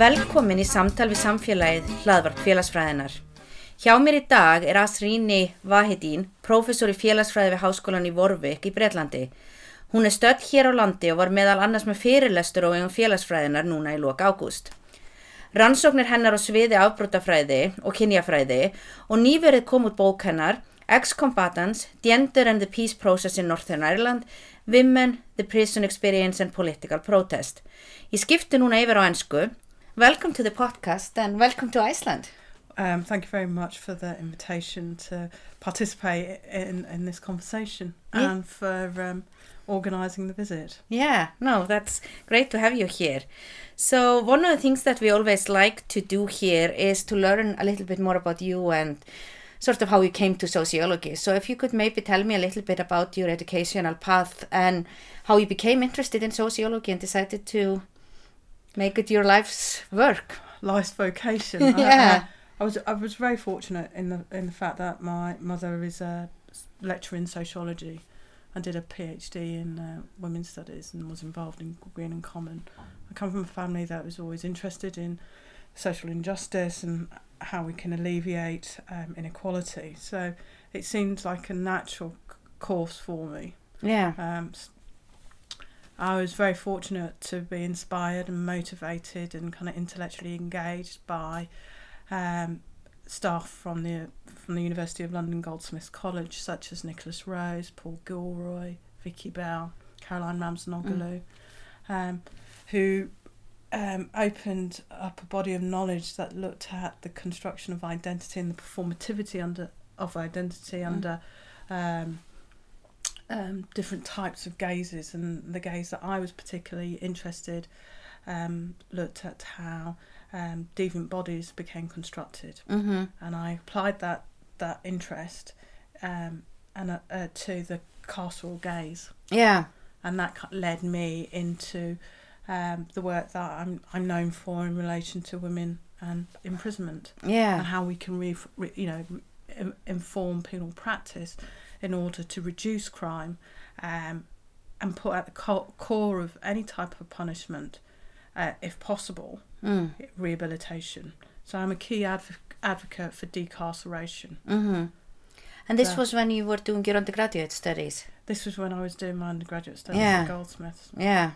Velkomin í samtal við samfélagið hlaðvarp félagsfræðinar. Hjá mér í dag er Asrini Vahidín, prófessor í félagsfræði við Háskólan í Vorvik í Breitlandi. Hún er stödd hér á landi og var meðal annars með fyrirlestur og eigum félagsfræðinar núna í lok ágúst. Rannsóknir hennar á sviði afbrótafræði og kynjafræði og nýverið kom út bók hennar Ex-Combatants, Gender and the Peace Process in Northern Ireland, Women, the Prison Experience and Political Protest. Ég skipti núna yfir á ennsku Welcome to the podcast and welcome to Iceland. Um, thank you very much for the invitation to participate in, in this conversation Yeah. and for um, organising the visit. Yeah, no, that's great to have you here. So, one of the things that we always like to do here is to learn a little bit more about you and sort of how you came to sociology. So, if you could maybe tell me a little bit about your educational path and how you became interested in sociology and decided to make it your life's work. Life's vocation. I- Yeah. I, I was I was very fortunate in the in the fact that my mother is a lecturer in sociology. and did a PhD in uh, women's studies and was involved in Greenham Common. I come from a family that was always interested in social injustice and how we can alleviate um, inequality. So it seemed like a natural course for me. Yeah. Um, I was very fortunate to be inspired and motivated and kind of intellectually engaged by um, staff from the from the University of London Goldsmiths College, such as Nicholas Rose, Paul Gilroy, Vikki Bell, Caroline Ramazanoglu, um, who um, opened up a body of knowledge that looked at the construction of identity and the performativity under of identity under um, um, different types of gazes, and the gaze that I was particularly interested um, looked at how um, deviant bodies became constructed, Mm-hmm. and I applied that that interest um, and uh, uh, to the carceral gaze, Yeah. and that led me into um, the work that I'm I'm known for in relation to women and imprisonment Yeah, and how we can re, re, you know inform penal practice in order to reduce crime um, and put at the co- core of any type of punishment, uh, if possible, Mm. rehabilitation. So I'm a key adv- advocate for decarceration. Mm-hmm. And this was when you were doing your undergraduate studies. This was when I was doing my undergraduate studies Yeah. at Goldsmiths. Yeah.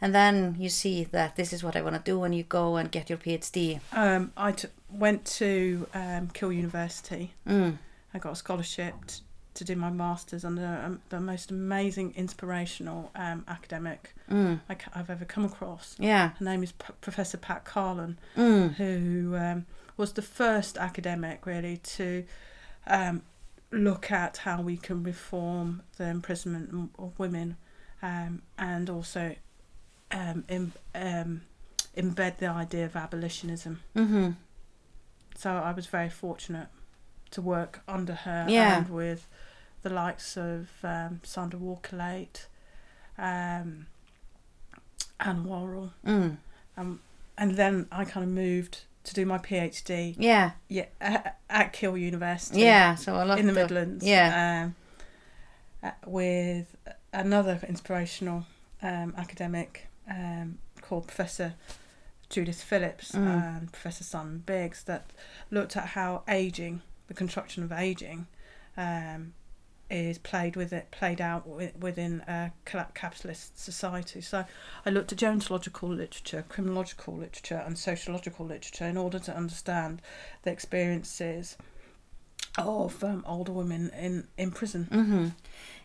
And then you see that this is what I want to do when you go and get your PhD. Um, I t- went to um, Keele University. Mm. I got a scholarship t- to do my masters under um, the most amazing, inspirational um, academic Mm. I c- I've ever come across. Yeah. Her name is P- Professor Pat Carlen, Mm. who um, was the first academic really to um, look at how we can reform the imprisonment of women um, and also um, um, embed the idea of abolitionism. Mm-hmm. So I was very fortunate to work under her Yeah. and with the likes of um, Sandra Walklate, um, Anne Worrall, Mm. um, and then I kind of moved to do my PhD Yeah. yeah, at, at Keele University Yeah. So a lot in the of- Midlands. Yeah. um, uh, with another inspirational um, academic um, called Professor Judith Phillips Mm. and Professor Simon Biggs that looked at how aging, the construction of aging, um, is played with it, played out within a capitalist society. So I looked at gerontological literature, criminological literature, and sociological literature in order to understand the experiences of um, older women in, in prison. Mm-hmm.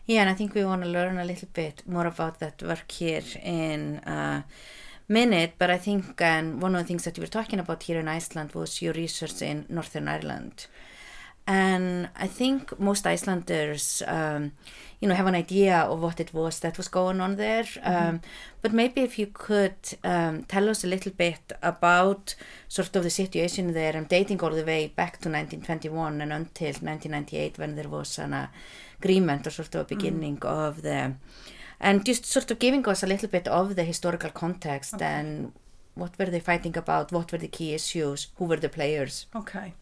Yeah, and I think we want to learn a little bit more about that work here in uh, minute, but I think um, one of the things that you were talking about here in Iceland was your research in Northern Ireland. And I think most Icelanders, um, you know, have an idea of what it was that was going on there. Um, but maybe if you could um, tell us a little bit about sort of the situation there and dating all the way back to 1921 and until 1998 when there was an agreement or sort of a beginning of the, and just sort of giving us a little bit of the historical context and what were they fighting about, what were the key issues, who were the players. Okay.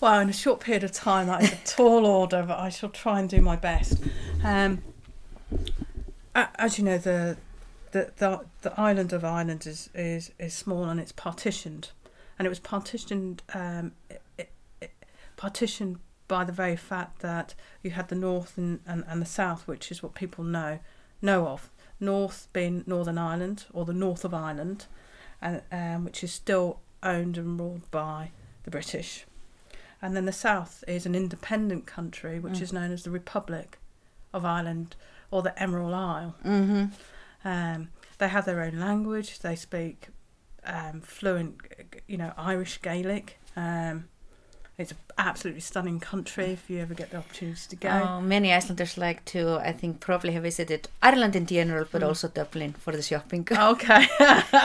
Well, in a short period of time, that is a tall order, but I shall try and do my best. Um, as you know, the the, the the island of Ireland is, is, is small and it's partitioned, and it was partitioned um, it, it, partitioned by the very fact that you had the north and, and, and the south, which is what people know know of. North being Northern Ireland or the north of Ireland, and um, which is still owned and ruled by the British. And then the south is an independent country, which Mm. is known as the Republic of Ireland or the Emerald Isle. Mm-hmm. Um, they have their own language. They speak um, fluent, you know, Irish Gaelic. Um, it's an absolutely stunning country if you ever get the opportunity to go. Oh, many Icelanders like to, I think, probably have visited Ireland in general, but Mm. also Dublin for the shopping. Okay.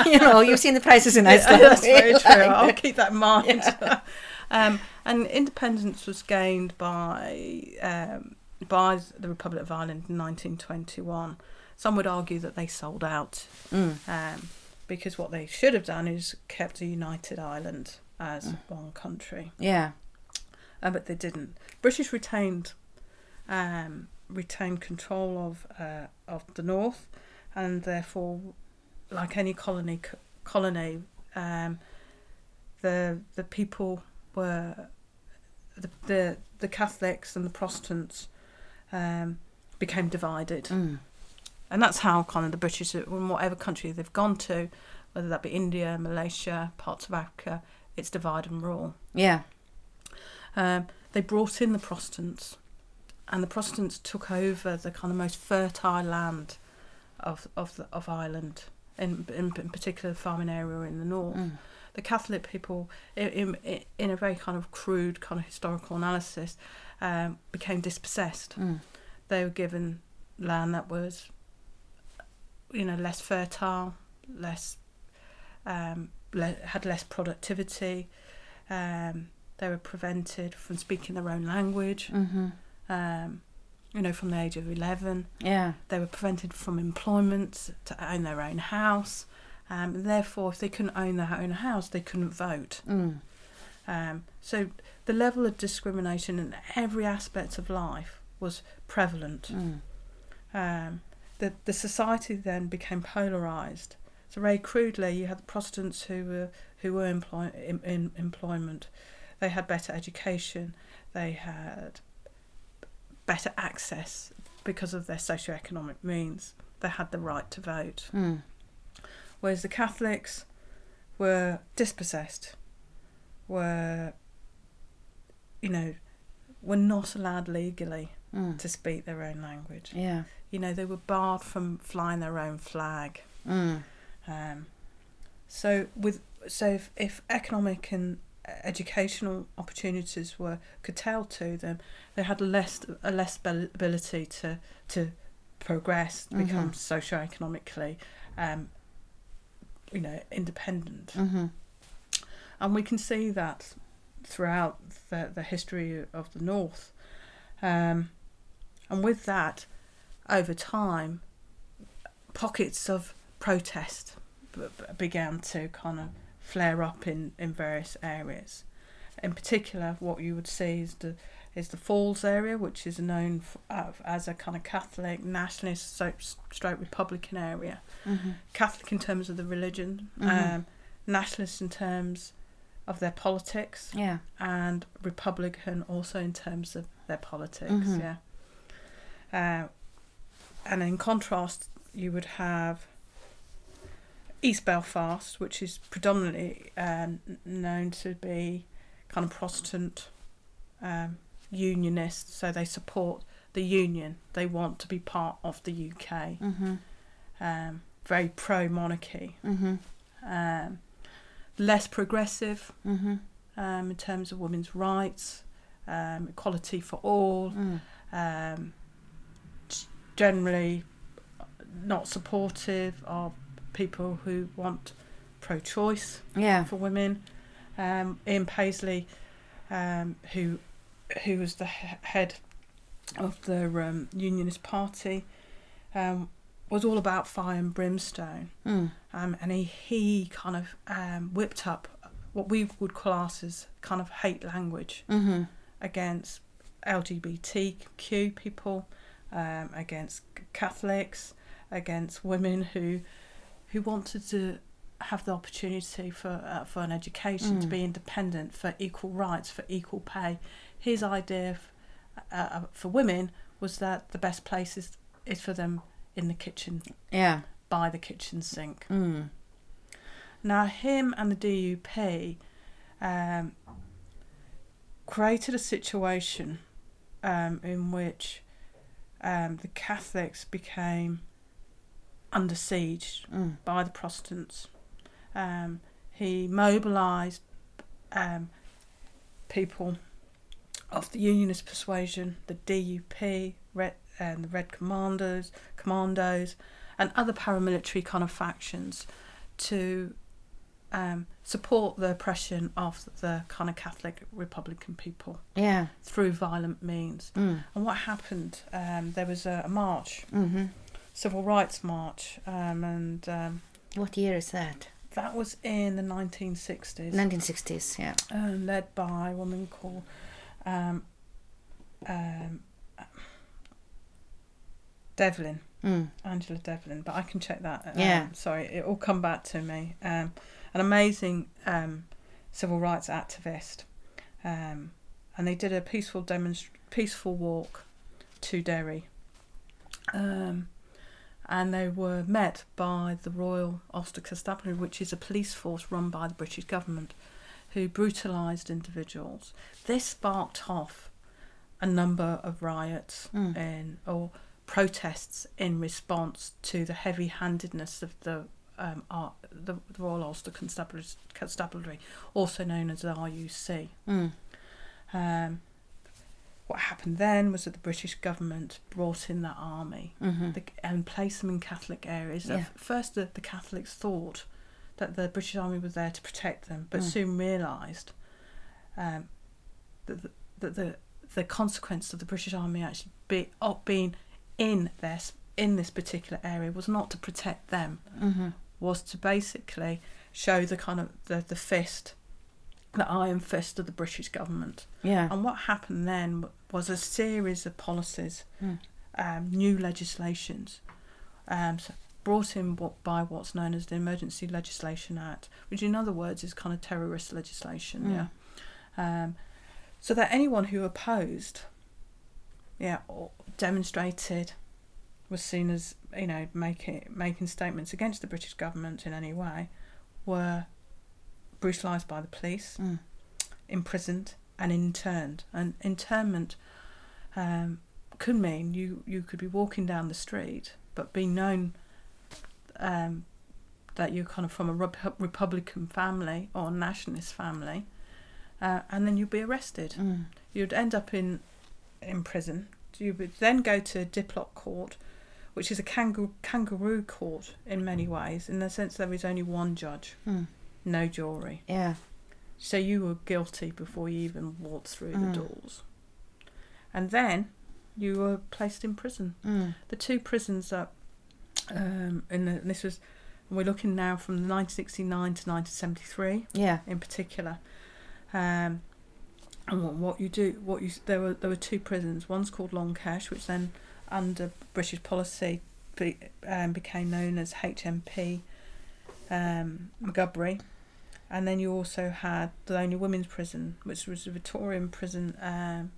you know, you've seen the prices in Yeah, Iceland. that's very true. I'll keep that in mind. Um, and independence was gained by um, by the Republic of Ireland in 1921. Some would argue that they sold out Mm. um, because what they should have done is kept a united Ireland as one country, Yeah. uh, but they didn't. British retained um, retained control of uh, of the north, and therefore, like any colony colony, um, the the people were the the, the Catholics and the Protestants um, became divided Mm. and that's how kind of the British, in whatever country they've gone to, whether that be India, Malaysia, parts of Africa, it's divide and rule. Yeah. Um, they brought in the Protestants, and the Protestants took over the kind of most fertile land of of the, of Ireland, in, in in particular the farming area in the north. Mm. The Catholic people, in, in in a very kind of crude kind of historical analysis, um, became dispossessed. Mm. They were given land that was, you know, less fertile, less, um, le- had less productivity. Um, they were prevented from speaking their own language. Mm-hmm. Um, you know, from the age of eleven, Yeah. they were prevented from employment to own their own house. Um, and therefore, if they couldn't own their own house, they couldn't vote. Mm. Um, so the level of discrimination in every aspect of life was prevalent. Mm. Um, the the society then became polarized. So very crudely, you had the Protestants who were who were employ, in, in employment. They had better education. They had better access because of their socioeconomic means. They had the right to vote. Mm. Whereas the Catholics were dispossessed, were, you know, were not allowed legally Mm. to speak their own language. Yeah. You know, they were barred from flying their own flag. Mm. Um, so with so if, if economic and educational opportunities were curtailed to them, they had less a less ability to to progress, become Mhm. socio-economically, um, you know, independent. Mm-hmm. And we can see that throughout the, the history of the North. Um, and with that, over time, pockets of protest b- b- began to kind of flare up in, in various areas. In particular, what you would see is the is the Falls area, which is known f uh, as a kind of Catholic nationalist so, stroke Republican area. Mm-hmm. Catholic in terms of the religion, Mhm. um, nationalist in terms of their politics, Yeah. and Republican also in terms of their politics. Mhm. Yeah. Uh, and in contrast, you would have East Belfast, which is predominantly um, known to be kind of Protestant um, unionist, so they support the union. They want to be part of the UK. Mm-hmm. Um, very pro monarchy, Mm-hmm. um, less progressive Mm-hmm. um, in terms of women's rights, um, equality for all, Mm. um, generally not supportive of people who want pro choice Yeah. for women. Um, Ian Paisley, um, who who was the head of the um, Unionist Party, um, was all about fire and brimstone, Mm. um, and he he kind of um, whipped up what we would class as kind of hate language Mm-hmm. against LGBTQ people, um, against Catholics, against women who who wanted to have the opportunity for uh, for an education, to Mm. be independent, for equal rights, for equal pay. His idea f- uh, uh, for women was that the best place is, is for them in the kitchen, Yeah. by the kitchen sink. Mm. Now, him and the DUP um, created a situation um, in which um, the Catholics became under siege Mm. by the Protestants. Um, he mobilised um, people of the Unionist persuasion, the DUP, Red, and the Red Commandos, Commandos, and other paramilitary kind of factions to um, support the oppression of the kind of Catholic Republican people Yeah. through violent means. Mm. And what happened? Um, there was a, a march, Mm-hmm. civil rights march, um, and um, What year is that? that was in the 1960s, 1960s. Yeah. uh, led by a woman called um, um, Devlin. Mm. Angela Devlin, but I can check that. Um, Yeah. Sorry, it will come back to me. Um, an amazing um, civil rights activist, um, and they did a peaceful demonst- peaceful walk to Derry, um, and they were met by the Royal Ulster Constabulary, which is a police force run by the British government, who brutalised individuals. This sparked off a number of riots Mm. in or protests in response to the heavy-handedness of the um, the, the Royal Ulster Constabulary, Constabulary, also known as the RUC. Mm. Um, what happened then was that the British government brought in that army Mm-hmm. the, and placed them in Catholic areas. Yeah. first, the, the Catholics thought that the British Army was there to protect them, but Mm. soon realised um, that the, that the the consequence of the British Army actually be, of being in this in this particular area was not to protect them, Mm-hmm. was to basically show the kind of the, the fist, the iron fist of the British government. Yeah. And what happened then was a series of policies, Mm. um, new legislations, um, so brought in what, by what's known as the Emergency Legislation Act, which in other words is kind of terrorist legislation. Mm. Yeah. Um, so that anyone who opposed, yeah, or demonstrated, was seen as you know making making statements against the British government in any way, were brutalised by the police Mm. imprisoned and interned. And internment um, could mean you, you could be walking down the street, but be known um, that you're kind of from a Rep- Republican family or nationalist family, uh, and then you'd be arrested. Mm. You'd end up in in prison. You would then go to Diplock Court, which is a kangaroo, kangaroo court in many ways, in the sense there is only one judge, Mm. no jury. Yeah. So you were guilty before you even walked through Mm. the doors. And then you were placed in prison. Mm. The two prisons that, um, and this was, we're looking now from 1969 to 1973 Yeah. in particular. Um, and what, what you do, what you there were there were two prisons. One's called Long Kesh, which then, under British policy, be, um, became known as HMP um. And then you also had the only women's prison, which was a Victorian prison um,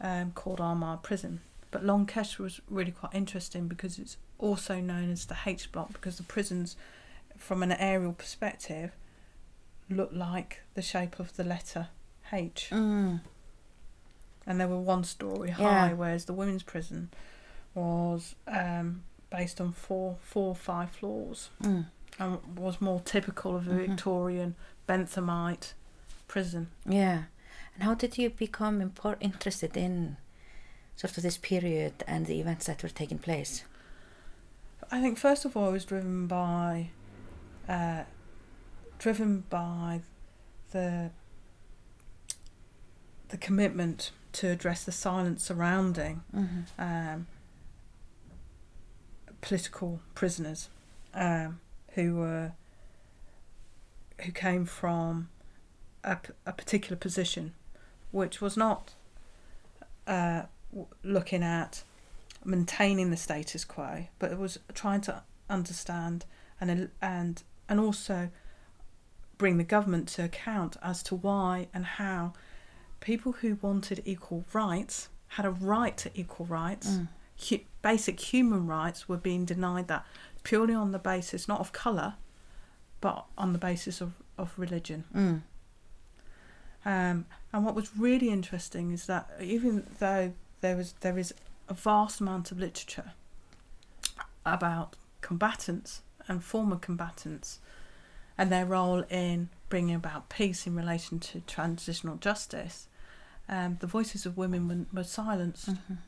um, called Armagh Prison. But Long Kesh was really quite interesting because it's also known as the H block because the prisons, from an aerial perspective, look like the shape of the letter H. Mm. And they were one story Yeah. high, whereas the women's prison was um, based on four, four, five floors, Mm. and was more typical of a Mhm. Victorian Benthamite prison. Yeah. And how did you become impor- interested in sort of this period and the events that were taking place? I think first of all, I was driven by, uh, driven by the the commitment to address the silence surrounding Mm-hmm. um, political prisoners um, who were who came from a, a particular position, which was not uh, looking at maintaining the status quo, but it was trying to understand and and and also bring the government to account as to why and how people who wanted equal rights had a right to equal rights Mm. hu- basic human rights were being denied that purely on the basis not of colour but on the basis of, of religion Mm. um, and what was really interesting is that even though there was there is a vast amount of literature about combatants and former combatants and their role in bringing about peace in relation to transitional justice, um, the voices of women were, were silenced. Mhm.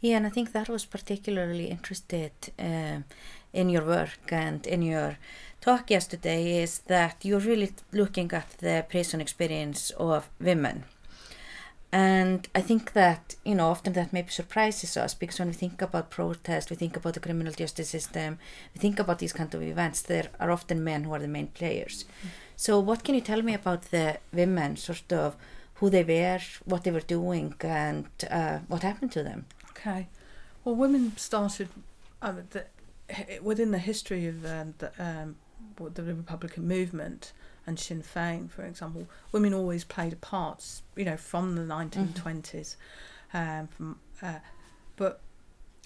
Yeah, and I think that was particularly interested um in your work and in your talk yesterday is that you're really looking at the prison experience of women. And I think that, you know, often that maybe surprises us because when we think about protest, we think about the criminal justice system, we think about these kind of events, there are often men who are the main players. So what can you tell me about the women, sort of who they were, what they were doing, and uh, what happened to them? Okay. Well, women started um, the, within the history of the, um, the Republican movement and Sinn Féin, for example. Women always played a part, you know, from the 1920s. Um, from, uh, but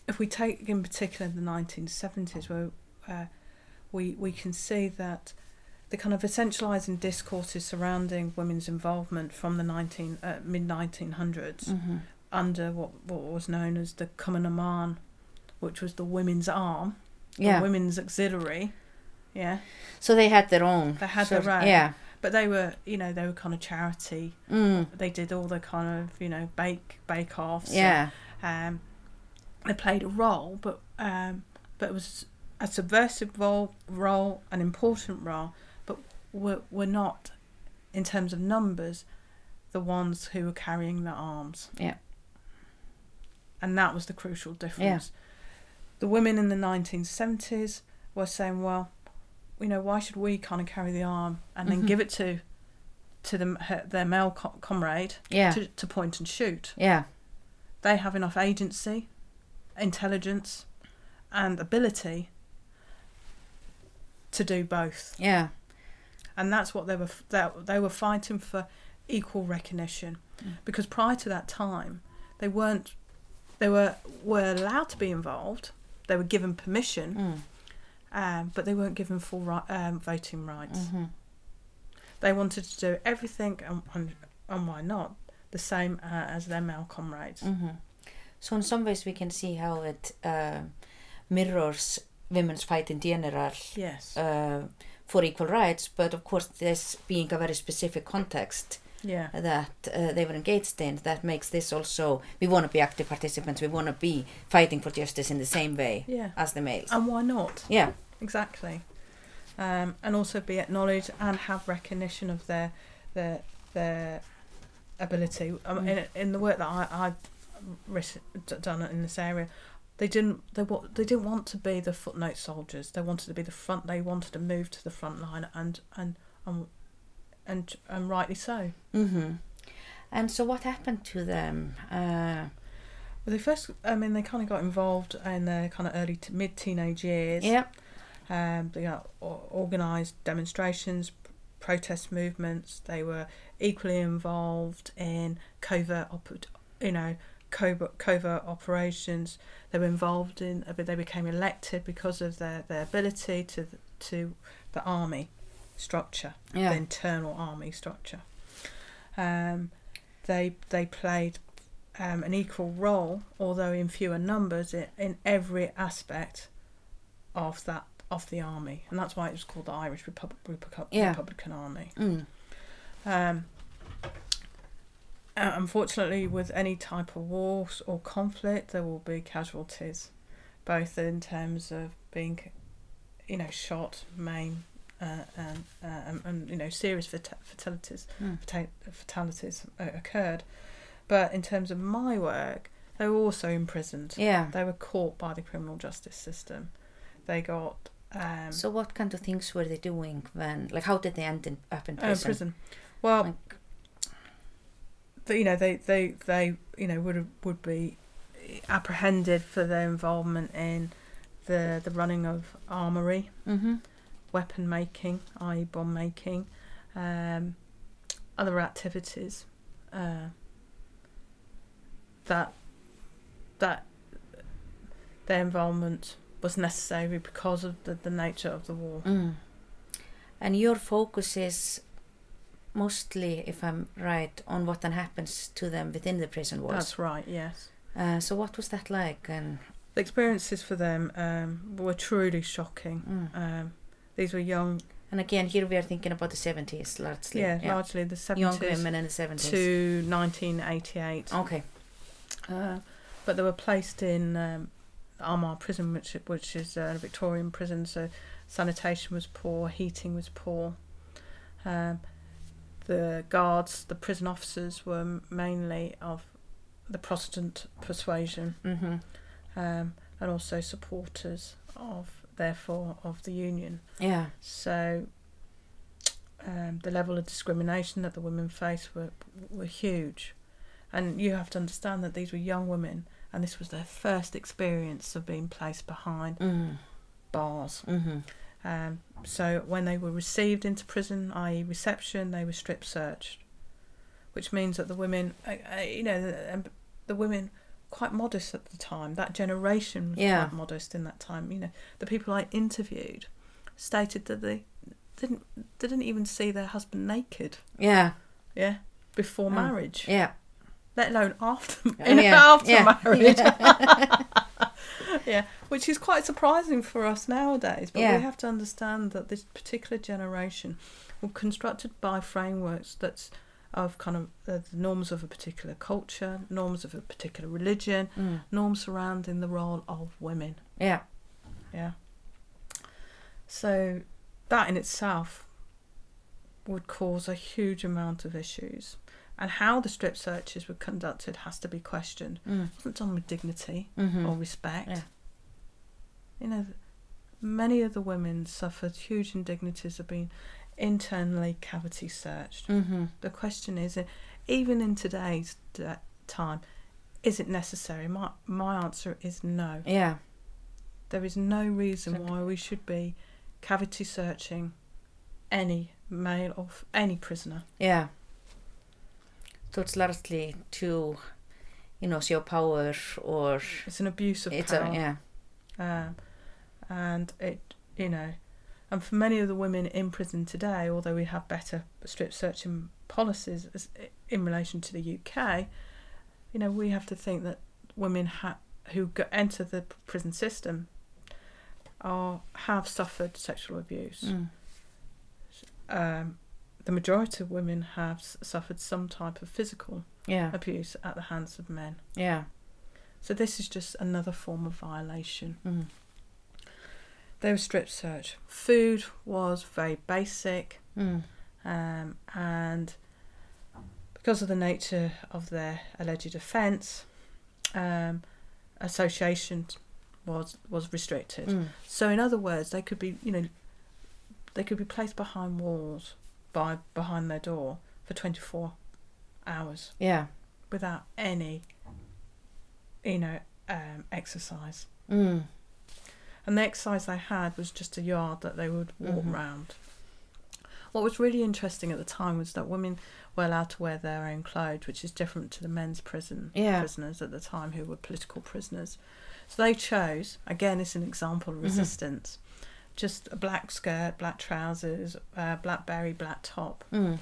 if we take in particular the 1970s, where uh, we we can see that the kind of essentialising discourses surrounding women's involvement from the 19 uh, mid 1900s Mm-hmm. under what, what was known as the Cumann na mBan, which was the women's arm, Yeah. the women's auxiliary. Yeah, So they had their own. They had their own. Yeah. but they were, you know, they were kind of charity. Mm. They did all the kind of, you know, bake bake offs. Yeah. Um, they played a role, but um, but it was a subversive role, role, an important role, but were were not, in terms of numbers, the ones who were carrying the arms. Yeah. And that was the crucial difference. Yeah. The women in the 1970s were saying, well, you know, why should we kind of carry the arm and then Mhm. give it to to them, her, their male co- comrade Yeah. to, to point and shoot? Yeah. they have enough agency, intelligence, and ability to do both. Yeah. And that's what they were. They, they were fighting for equal recognition, Mm. because prior to that time, they weren't. They were were allowed to be involved. They were given permission, Mm. Um, but they weren't given full right, um, voting rights. Mm-hmm. They wanted to do everything, and, and, and why not, the same uh, as their male comrades. Mm-hmm. So in some ways we can see how it uh, mirrors women's fight in general Yes. uh, for equal rights, but of course this being a very specific context yeah. that uh, they were engaged in, that makes this also, we want to be active participants, we want to be fighting for justice in the same way Yeah. as the males. And why not? yeah. Exactly. Um, and also be acknowledged and have recognition of their their their ability. Um, Mm. in, in the work that I, I've done in this area, they didn't they wa- they didn't want to be the footnote soldiers. They wanted to be the front. They wanted to move to the front line, and and and and, and rightly so. Mm-hmm. And so what happened to them? Uh, Well, they first, I mean, they kind of got involved in their kind of early to mid teenage years. yeah. Um, they got organised demonstrations, protest movements. They were equally involved in covert, op- you know, covert, covert operations. They were involved in, but they became elected because of their, their ability to to the army structure, Yeah. the internal army structure. Um, they they played um, an equal role, although in fewer numbers, in every aspect of that of the army, and that's why it was called the Irish Republic, Republic, Yeah. Republican Army. Mm. Um, uh, unfortunately, with any type of war or conflict, there will be casualties, both in terms of being, you know, shot, maimed, uh, and, uh, and, and you know, serious fata- fatalities, Mm. fata- fatalities uh, occurred. But in terms of my work, they were also imprisoned. Yeah. They were caught by the criminal justice system. They got um, So what kind of things were they doing when, like, how did they end in, up in uh, prison? prison. Well, Like, the, you know they they they you know would would be apprehended for their involvement in the the running of armory, mm-hmm. Weapon making, i.e. bomb making, um, other activities uh, that that their involvement was necessary because of the, the nature of the war. Mm. And your focus is mostly, if I'm right, on what then happens to them within the prison walls. That's right. Yes. Uh, so what was that like? And The experiences for them um, were truly shocking. mm. Um, these were young, and again, here we are thinking about the seventies, largely. yeah, largely the young seventies women in the seventies. to 1988. Okay. Uh, but they were placed in um, Armagh prison, which which is a Victorian prison. So sanitation was poor, heating was poor. Um, the guards, the prison officers, were mainly of the Protestant persuasion, Mm-hmm. um, and also supporters of, therefore, of the Union. Yeah. So um, the level of discrimination that the women faced were were huge, and you have to understand that these were young women, and this was their first experience of being placed behind Mm. bars. Mm-hmm. Um, so when they were received into prison, i.e., reception, they were strip searched, which means that the women, uh, uh, you know, the, um, the women quite modest at the time. That generation was Yeah. quite modest in that time. You know, the people I interviewed stated that they didn't they didn't even see their husband naked. Yeah. Yeah, before Oh. marriage, Yeah. let alone after oh, Yeah. after Yeah. marriage. yeah, which is quite surprising for us nowadays. But Yeah. we have to understand that this particular generation were constructed by frameworks that's of kind of uh, the norms of a particular culture, norms of a particular religion, Mm. norms surrounding the role of women. Yeah. Yeah. So that in itself would cause a huge amount of issues. And how the strip searches were conducted has to be questioned. Mm. It wasn't done with dignity Mm-hmm. or respect. Yeah. You know, many of the women suffered huge indignities of being internally cavity searched. Mm-hmm. The question is, even in today's time, is it necessary? My my answer is no. Yeah. There is no reason Exactly. why we should be cavity searching any male or any prisoner. Yeah. So it's largely to, you know, show power or It's an abuse of it's power. a yeah. um, and it you know and for many of the women in prison today although we have better strip searching policies in relation to the UK you know we have to think that women ha- who go- enter the prison system are have suffered sexual abuse Mm. um, the majority of women have s- suffered some type of physical Yeah. abuse at the hands of men Yeah. so this is just another form of violation Mm. They were strip search. Food was very basic, Mm. um, and because of the nature of their alleged offence, um, association was was restricted. Mm. So, in other words, they could be, you know, they could be placed behind walls by behind their door for twenty four hours Yeah. without any, you know, um, exercise. Mm. And the exercise they had was just a yard that they would walk Mhm. round. What was really interesting at the time was that women were allowed to wear their own clothes, which is different to the men's prison Yeah. prisoners at the time who were political prisoners. So they chose, again, it's an example of Mhm. resistance, just a black skirt, black trousers, uh, black berry, black top. Mm.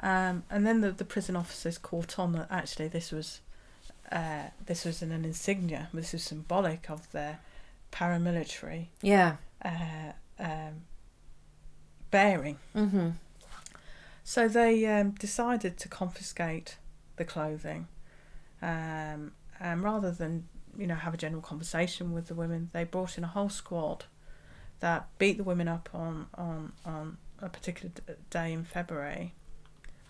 Um, and then the, the prison officers caught on that actually this was uh, this was an insignia. This was symbolic of their paramilitary Yeah. uh, um, bearing. Mm-hmm. So they um, decided to confiscate the clothing, um, and rather than you know have a general conversation with the women, they brought in a whole squad that beat the women up on on on a particular d- day in February.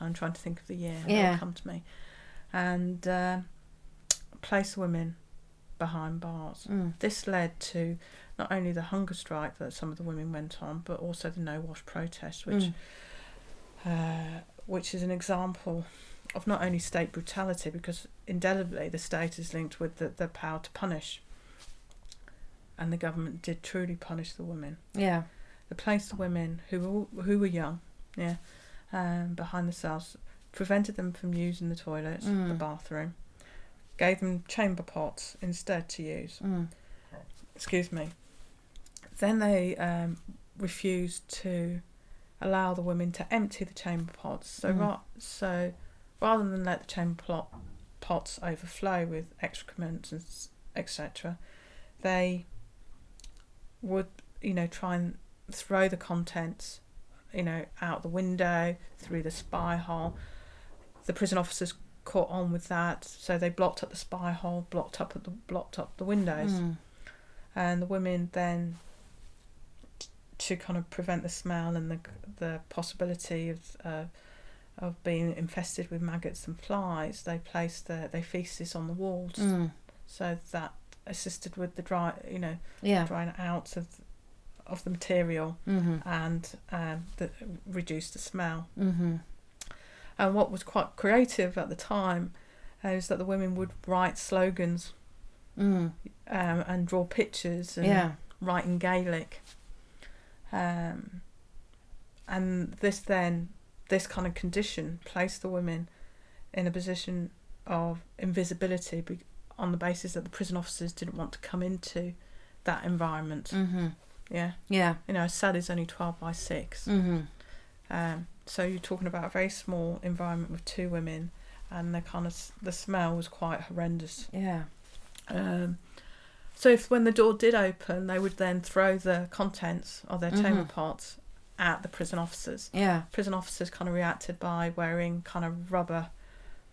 I'm trying to think of the year. Yeah. Come to me, and uh, place the women behind bars. Mm. This led to not only the hunger strike that some of the women went on, but also the no wash protest, which Mm. uh, which is an example of not only state brutality, because indelibly the state is linked with the, the power to punish. And the government did truly punish the women. Yeah. They placed the women who were, who were young, yeah, um, behind the cells, prevented them from using the toilets, the Mm. bathroom, gave them chamber pots instead to use Mm. excuse me. Then they um, refused to allow the women to empty the chamber pots. So, Mm. ra- so rather than let the chamber plot, pots overflow with excrement and etc., they would, you know, try and throw the contents, you know, out the window through the spy hole. The prison officers caught on with that, so they blocked up the spy hole, blocked up the blocked up the windows Mm. and the women then t- to kind of prevent the smell and the the possibility of uh, of being infested with maggots and flies they placed their they feces on the walls Mm. so that assisted with the dry you know Yeah. drying out of of the material Mm-hmm. and um, the, reduced the smell Mm-hmm. And what was quite creative at the time uh, is that the women would write slogans Mm. um, and draw pictures and Yeah. write in Gaelic. Um, and this then, this kind of condition placed the women in a position of invisibility be- on the basis that the prison officers didn't want to come into that environment. Mm-hmm. Yeah, Yeah. you know, a cell is only 12 by 6. Mm-hmm. Um, so you're talking about a very small environment with two women, and the kind of the smell was quite horrendous. Yeah. Um, so if when the door did open, they would then throw the contents of their chamber Mhm. pots at the prison officers. Yeah. Prison officers kind of reacted by wearing kind of rubber,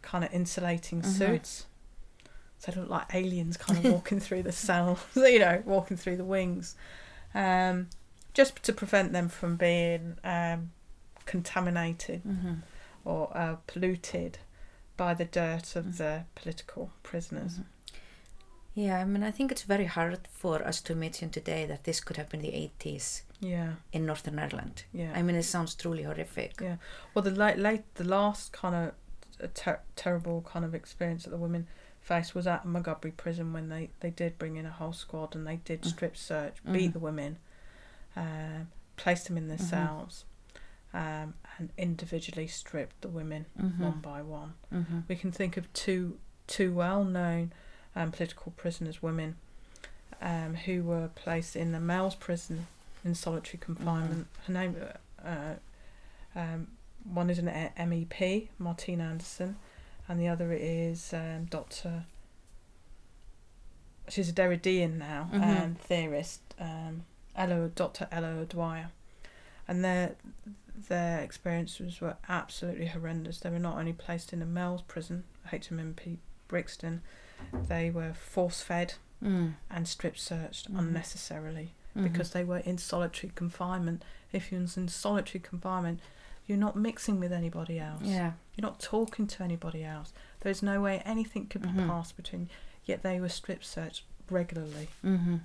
kind of insulating Mhm. suits. So they look like aliens kind of walking through the cell, you know, walking through the wings, um, just to prevent them from being um, contaminated Mm-hmm. or uh, polluted by the dirt of the political prisoners. Yeah, I mean, I think it's very hard for us to imagine today that this could happen in the 80s Yeah, in Northern Ireland. yeah. I mean, it sounds truly horrific. Yeah. Well, the late, late the last kind of uh, ter- terrible kind of experience that the women faced was at Montgomery prison when they, they did bring in a whole squad and they did Mm. strip search, Mhm. beat the women, um, placed them in their Mhm. cells, um, and individually stripped the women Mm-hmm. one by one. Mm-hmm. We can think of two two well known um, political prisoners, women, um, who were placed in the male's prison in solitary confinement. Her name, uh, um, one is an E- MEP, Martina Anderson, and the other is um, Dr. She's a Derridean now, Mhm. um, theorist, um, Ella, Dr. Ella O'Dwyer. And their their experiences were absolutely horrendous. They were not only placed in a male's prison, HMMP Brixton, they were force fed Mm. and strip searched Mhm. unnecessarily Mhm. because they were in solitary confinement. If you're in solitary confinement, you're not mixing with anybody else. Yeah. You're not talking to anybody else. There's no way anything could be Mhm. passed between. Yet they were strip searched regularly. Mm-hmm.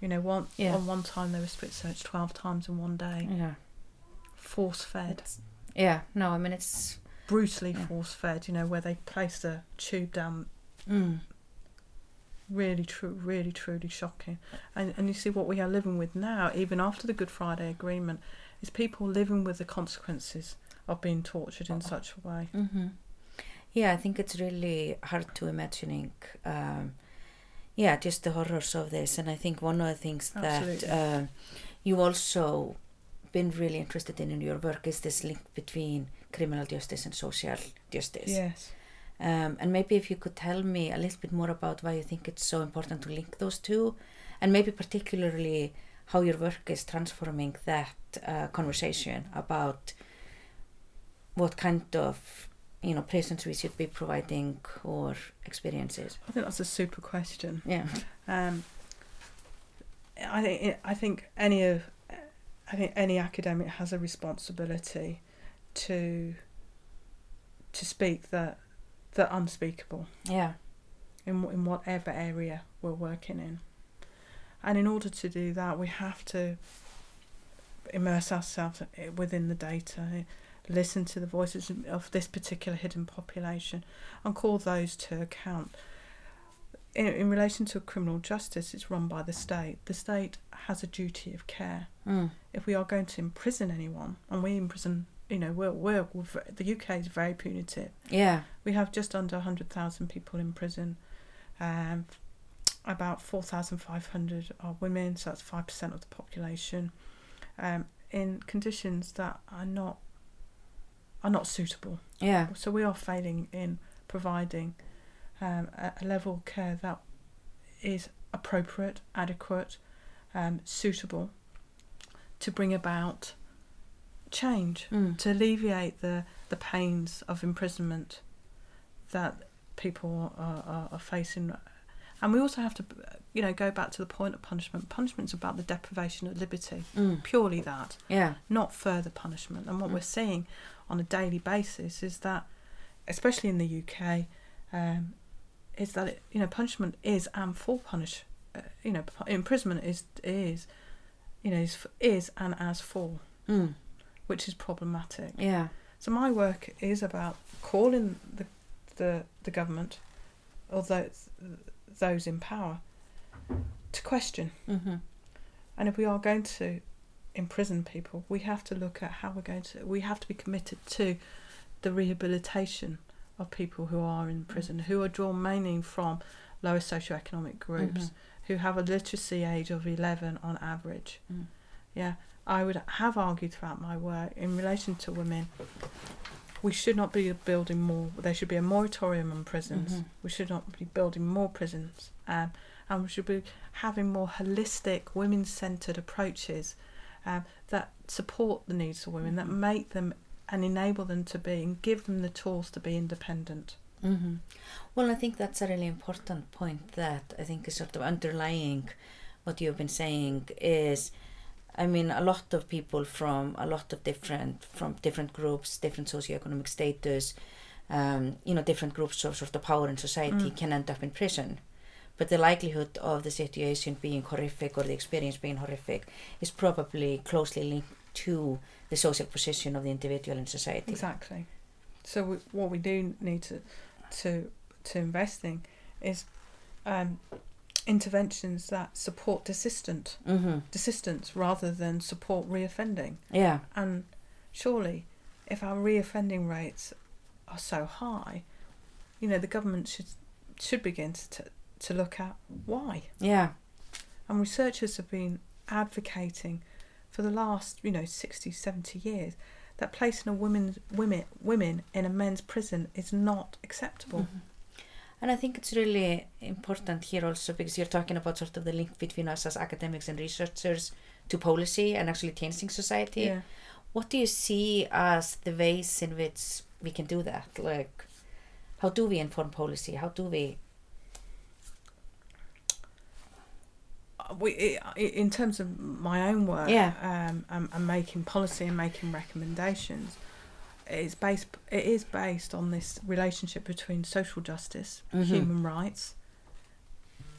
You know, one Yeah. on one time they were strip searched twelve times in one day, Yeah. Force fed, yeah. No, I mean, it's. brutally Yeah. force fed. You know, where they placed a tube down Mm. really true really truly shocking and and you see what we are living with now even after the good friday agreement is people living with the consequences of being tortured in such a way Mm-hmm. Yeah, I think it's really hard to imagining. Um, yeah, just the horrors of this, and I think one of the things Absolutely. that uh, you also been really interested in in your work is this link between criminal justice and social justice. yes Um, and maybe if you could tell me a little bit more about why you think it's so important to link those two, and maybe particularly how your work is transforming that uh, conversation about what kind of you know prisons we should be providing or experiences. I think that's a super question. Yeah. Um, I think I think any of I think any academic has a responsibility to to speak the the unspeakable Yeah. in in whatever area we're working in, and in order to do that, we have to immerse ourselves within the data, listen to the voices of this particular hidden population, and call those to account. In, in relation to criminal justice, it's run by the state. The state has a duty of care. Mm. If we are going to imprison anyone, and we imprison, you know, we're, we're, we're the UK is very punitive. Yeah. We have just under 100,000 people in prison. Um, about 4,500 are women, so that's 5% of the population, um, in conditions that are not are not suitable. Yeah. So we are failing in providing um, a, level of care that is appropriate, adequate, um, suitable to bring about change, Mm. to alleviate the, the pains of imprisonment that people are, are, are facing. And we also have to, you know, go back to the point of punishment. Punishment's about the deprivation of liberty, Mm. purely that Yeah. not further punishment. And what Mm. we're seeing on a daily basis is that, especially in the UK, um, is that it, you know punishment is and for punish, uh, you know imprisonment is is, you know is, is and as for, Mm. which is problematic. Yeah. So my work is about calling the the the government, or those those in power, to question. Mm-hmm. And if we are going to imprison people, we have to look at how we're going to. We have to be committed to the rehabilitation of people who are in prison, who are drawn mainly from lower socioeconomic groups, Mhm. who have a literacy age of eleven on average. Mm. Yeah, I would have argued throughout my work in relation to women. We should not be building more. There should be a moratorium on prisons. Mhm. We should not be building more prisons, um, and we should be having more holistic, women-centered approaches um, that support the needs of women, that Mhm. make them and enable them to be, and give them the tools to be independent. Mm-hmm. Well, I think that's a really important point that I think is sort of underlying what you've been saying is I mean a lot of people from a lot of different from different groups, different socioeconomic status, um, you know, different groups of sort of power in society Mm. can end up in prison. But the likelihood of the situation being horrific or the experience being horrific is probably closely linked to the social position of the individual in society. Exactly. So we, what we do need to to to invest in is um, interventions that support desistant Mm-hmm. desistance rather than support reoffending. Yeah. And surely, if our reoffending rates are so high, you know the government should should begin to to look at why. Yeah. And researchers have been advocating for the last, you know, 60, 70 years that placing a women women women in a men's prison is not acceptable. Mhm. And I think it's really important here also because you're talking about sort of the link between us as academics and researchers to policy and actually changing society. Yeah. What do you see as the ways in which we can do that? Like, how do we inform policy? How do we? We, in terms of my own work, Yeah. um, and, and making policy and making recommendations, it's based. It is based on this relationship between social justice, Mhm. human rights,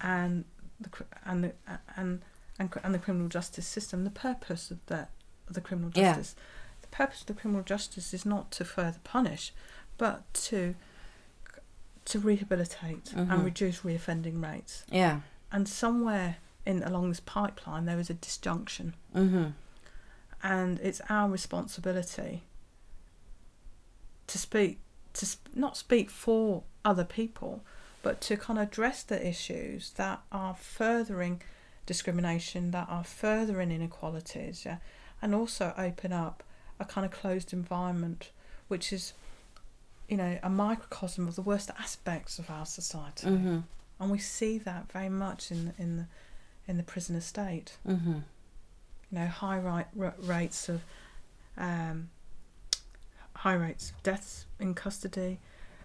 and the and the and and and the criminal justice system. The purpose of the of the criminal Yeah. justice, the purpose of the criminal justice is not to further punish, but to to rehabilitate Mhm. and reduce reoffending rates. Yeah. And somewhere in along this pipeline, there is a disjunction, Mm-hmm. and it's our responsibility to speak to sp- not speak for other people, but to kind of address the issues that are furthering discrimination, that are furthering inequalities, yeah, and also open up a kind of closed environment, which is you know, a microcosm of the worst aspects of our society, Mm-hmm. and we see that very much in in the in the prison estate. Mm-hmm. You know, high right, r- rates of um, high rates of deaths in custody,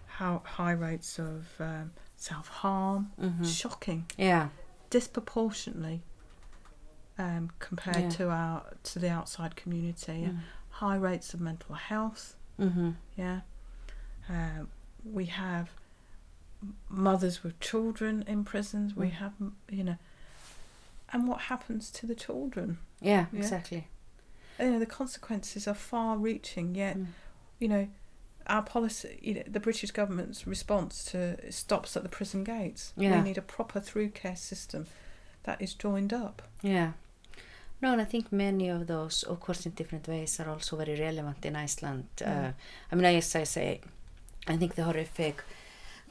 how high rates of um, self harm, Mm-hmm. shocking, Yeah. disproportionately um, compared Yeah. to our to the outside community. Mm. High rates of mental health. Mm-hmm. Yeah, um, we have mothers with children in prisons. We Mm. have, you know, and what happens to the children? Yeah, Yeah. exactly. You know, the consequences are far-reaching. Yet, Mm. you know, our policy, you know, the British government's response to stops at the prison gates. Yeah. We need a proper through care system that is joined up. Yeah. No, and I think many of those, of course, in different ways, are also very relevant in Iceland. Uh, Mm. I mean, as I say, I think the horrific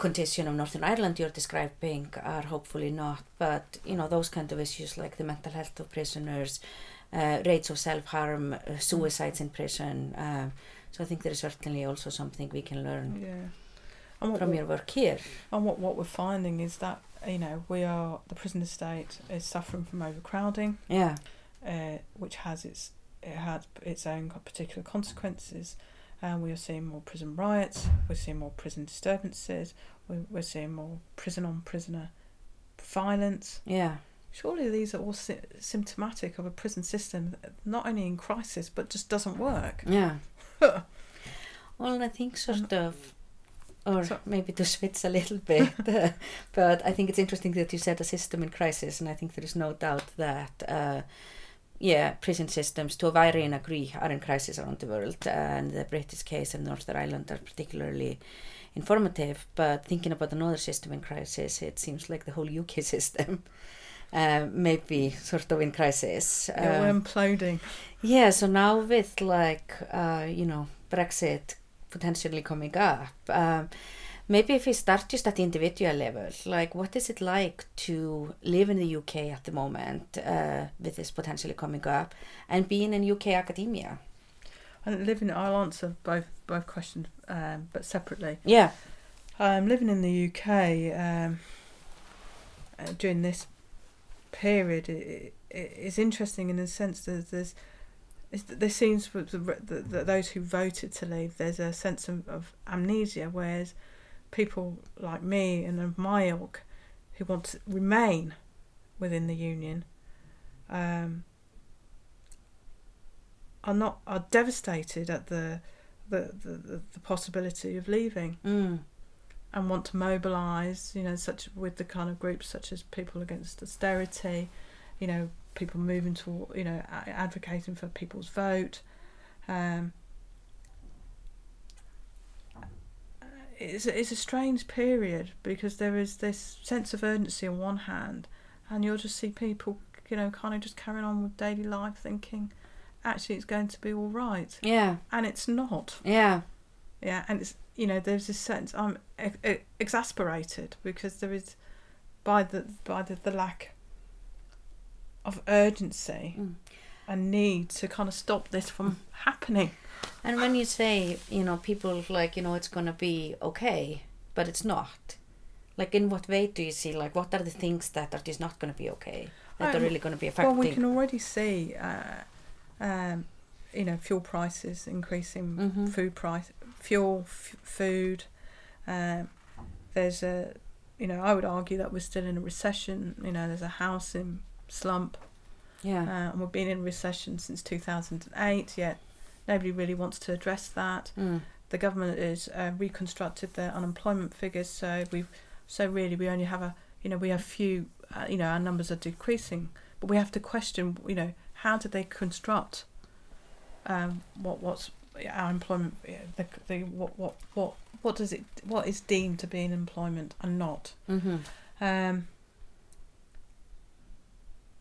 condition of Northern Ireland you're describing are hopefully not, but you know those kind of issues like the mental health of prisoners, uh, rates of self-harm, uh, suicides in prison. Uh, so I think there is certainly also something we can learn Yeah. And from your work here. And what, what we're finding is that, you know, we are, the prison estate is suffering from overcrowding, Yeah, uh, which has its, it has its own particular consequences. And we are seeing more prison riots, we're seeing more prison disturbances, we're, we're seeing more prison on prisoner violence. yeah, Surely these are all sy- symptomatic of a prison system that not only in crisis but just doesn't work. yeah. well, I think sort of, or So- maybe to switch a little bit, uh, but I think it's interesting that you said a system in crisis, and I think there is no doubt that, uh, yeah, prison systems, to a varying degree, are in crisis around the world, and the British case and Northern Ireland are particularly informative. But thinking about another system in crisis, it seems like the whole UK system. Uh, may be sort of in crisis. Yeah, Um, we're imploding. yeah, so now with like uh, you know Brexit potentially coming up, um, maybe if we start just at the individual level, like what is it like to live in the UK at the moment uh, with this potentially coming up, and being in UK academia? And living, I'll answer both both questions, um, but separately. Yeah, Um, living in the UK um, uh, during this period i i is interesting in the sense that there's there seems for the, the, the, those who voted to leave there's a sense of, of amnesia whereas people like me and of my ilk who want to remain within the union um, are not are devastated at the the, the, the, possibility of leaving mm. and want to mobilise, you know, such with the kind of groups such as People Against Austerity, you know, people moving to, you know, advocating for people's vote. Um, it's, a- it's a strange period because there is this sense of urgency on one hand, and you'll just see people, you know, kind of just carrying on with daily life thinking, actually, it's going to be all right. yeah, And it's not. yeah, Yeah, and it's you know there's this sense I'm exasperated because there is by the by the, the lack of urgency Mm. and need to kind of stop this from happening. And when you say, you know, people like, you know, it's gonna be okay, but it's not. Like, in what way do you see? Like, what are the things that are just not gonna be okay? That are Um, really gonna be affecting? Well, we can already see, uh, um, you know, fuel prices increasing, Mhm. food price, fuel, f- food. Um, there's a, you know, I would argue that we're still in a recession. You know, there's a housing slump. Yeah. Uh, and we've been in recession since 2008, yet nobody really wants to address that. Mm. The government has uh, reconstructed their unemployment figures, so we've so really we only have a you know we have few uh, you know our numbers are decreasing, but we have to question you know how did they construct um, what what's our employment the, the what what what what does it what is deemed to be an employment and not Mm-hmm. um,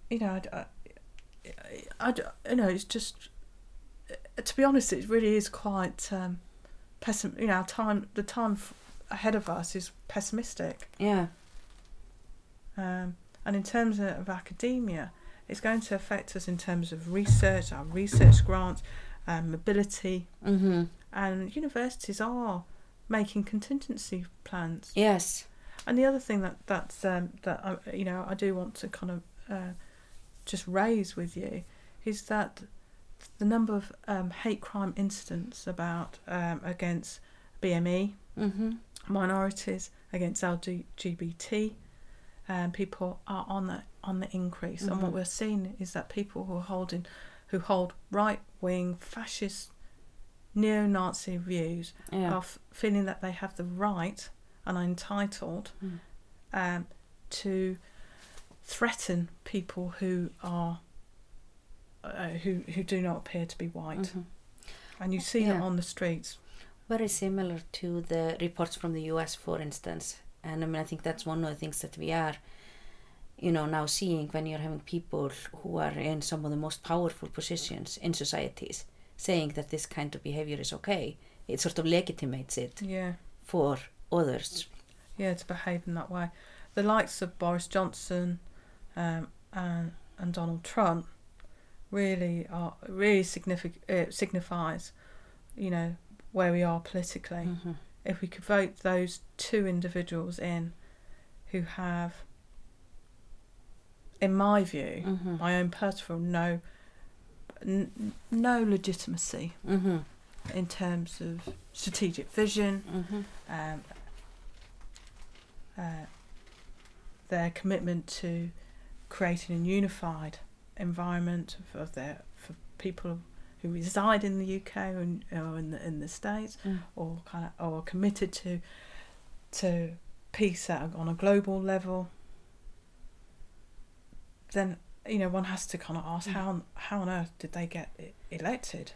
you know, I, I, I, you know, it's just, to be honest, it really is quite um, pessim. You know, our time, the time f- ahead of us is pessimistic. Yeah. Um, and in terms of, of academia, it's going to affect us in terms of research, our research grants, um, mobility, Mm-hmm. and universities are making contingency plans. Yes. And the other thing that that's um, that I, you know I do want to kind of uh, just raise with you is that the number of um, hate crime incidents about um, against BME Mm-hmm. minorities against LGBT um, people are on the on the increase, and what Mhm. we're seeing is that people who are holding who hold right wing fascist neo-Nazi views Yeah. are f- feeling that they have the right and are entitled Mm. um, to threaten people who are uh, who who do not appear to be white, Mhm. and you see Yeah. it on the streets. Very similar to the reports from the US, for instance. And I mean, I think that's one of the things that we are, you know, now seeing when you're having people who are in some of the most powerful positions in societies saying that this kind of behavior is okay. It sort of legitimates it Yeah. for others. yeah, to behave in that way. The likes of Boris Johnson um, and and Donald Trump really are really signific- uh, signifies, you know, where we are politically. Mhm. If we could vote those two individuals in, who have, in my view, Mhm. my own personal no, n- no legitimacy Mhm. in terms of strategic vision, Mhm. um, uh, their commitment to creating a unified environment for their for people who reside in the UK and or in the in the states, Mm. or kind of or committed to to peace at, on a global level. Then you know one has to kind of ask Mm. how how on earth did they get elected?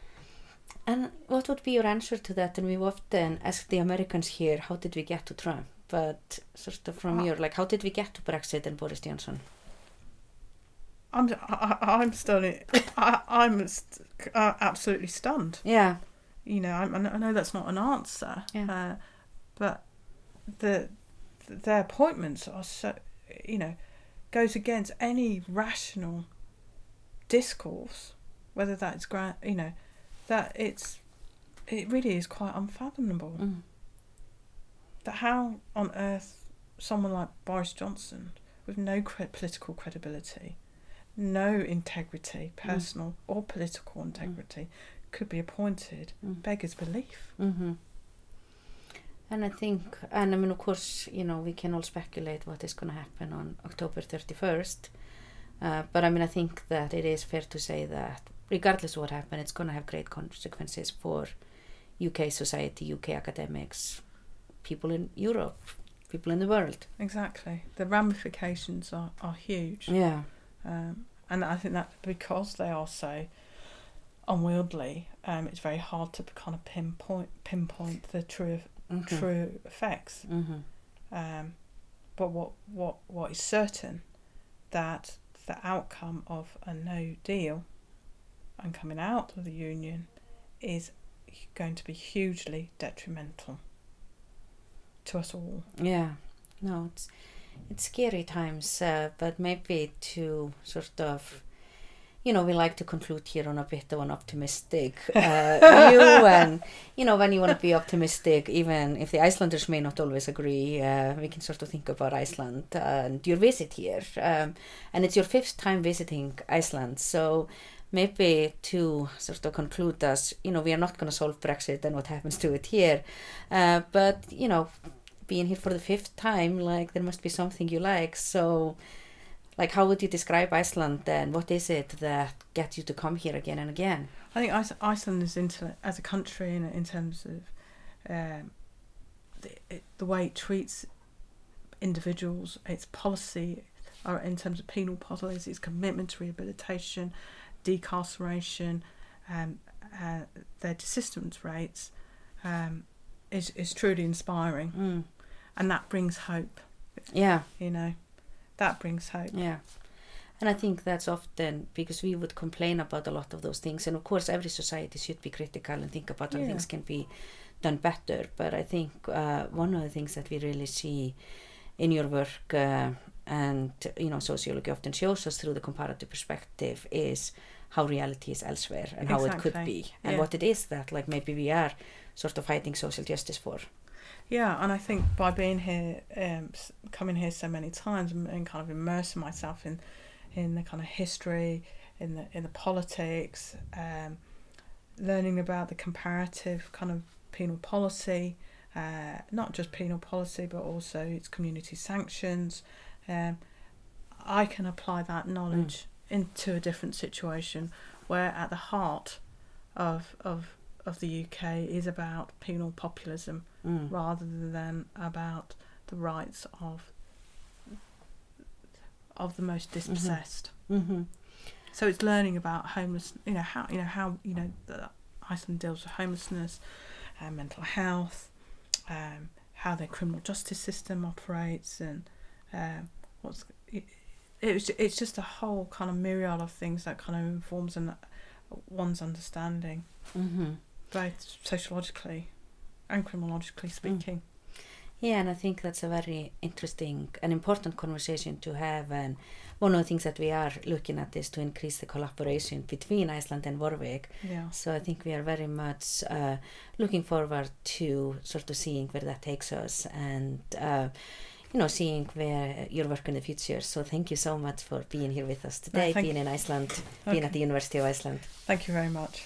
And what would be your answer to that? And we've often asked the Americans here, how did we get to Trump? But sort of from Ah. your, like, how did we get to Brexit and Boris Johnson? I'm I, I'm stunning. I, I'm st- uh, absolutely stunned. Yeah. You know, I, I know- that's not an answer. Yeah. Uh, but the their appointments are so you know goes against any rational discourse, whether that's gra- you know that it's it really is quite unfathomable Mm. that how on earth someone like Boris Johnson with no cre- political credibility, no integrity, personal or political integrity, could be appointed Mm. beggars belief. Mm-hmm. And I think, and I mean, of course, you know, we can all speculate what is going to happen on October 31st. Uh, but I mean, I think that it is fair to say that regardless of what happens, it's going to have great consequences for UK society, UK academics, people in Europe, people in the world. Exactly. The ramifications are, are huge. Yeah. Um, and I think that because they are so unwieldy, um, it's very hard to kind of pinpoint pinpoint the true Mhm. true effects. Mm-hmm. Um, but what, what what is certain that the outcome of a no deal and coming out of the union is going to be hugely detrimental to us all. Yeah, no, it's it's scary times, uh, but maybe to sort of, you know, we like to conclude here on a bit of an optimistic uh, view, and you know, when you want to be optimistic, even if the Icelanders may not always agree, uh, we can sort of think about Iceland and your visit here, um, and it's your fifth time visiting Iceland, so. Maybe to sort of conclude us, you know, we are not going to solve Brexit and what happens to it here, uh, but you know, being here for the fifth time, like there must be something you like. So, like, how would you describe Iceland then? What is it that gets you to come here again and again? I think Iceland is into as a country in, in terms of um, the, it, the way it treats individuals, its policy, or in terms of penal policies, its commitment to rehabilitation, decarceration, um, uh, their desistance rates, um, is is truly inspiring, Mm. and that brings hope. Yeah, You know, that brings hope. yeah. And I think that's often because we would complain about a lot of those things. And of course, every society should be critical and think about how Yeah. things can be done better. But I think uh, one of the things that we really see in your work uh, and, you know, sociology often shows us through the comparative perspective is how reality is elsewhere and how it could be and Yeah. what it is that, like, maybe we are sort of fighting social justice for. Yeah, and I think by being here, um, coming here so many times, and, and kind of immersing myself in, in the kind of history, in the in the politics, um, learning about the comparative kind of penal policy, uh, not just penal policy, but also its community sanctions. Um, I can apply that knowledge into a different situation, where at the heart of of of the UK is about penal populism Mm. rather than about the rights of of the most dispossessed. Mm-hmm. So it's learning about homeless, you know how you know how you know that Iceland deals with homelessness, uh, mental health, um, how their criminal justice system operates, and um, what's it, it's it's just a whole kind of myriad of things that kind of informs an, one's understanding, Mm-hmm. Both sociologically and criminologically speaking. Yeah, and I think that's a very interesting and important conversation to have. And one of the things that we are looking at is to increase the collaboration between Iceland and Warwick. Yeah. So I think we are very much uh, looking forward to sort of seeing where that takes us and, uh, you know, seeing where your work in the future. So thank you so much for being here with us today, thank- being in Iceland, being at the University of Iceland. Thank you very much.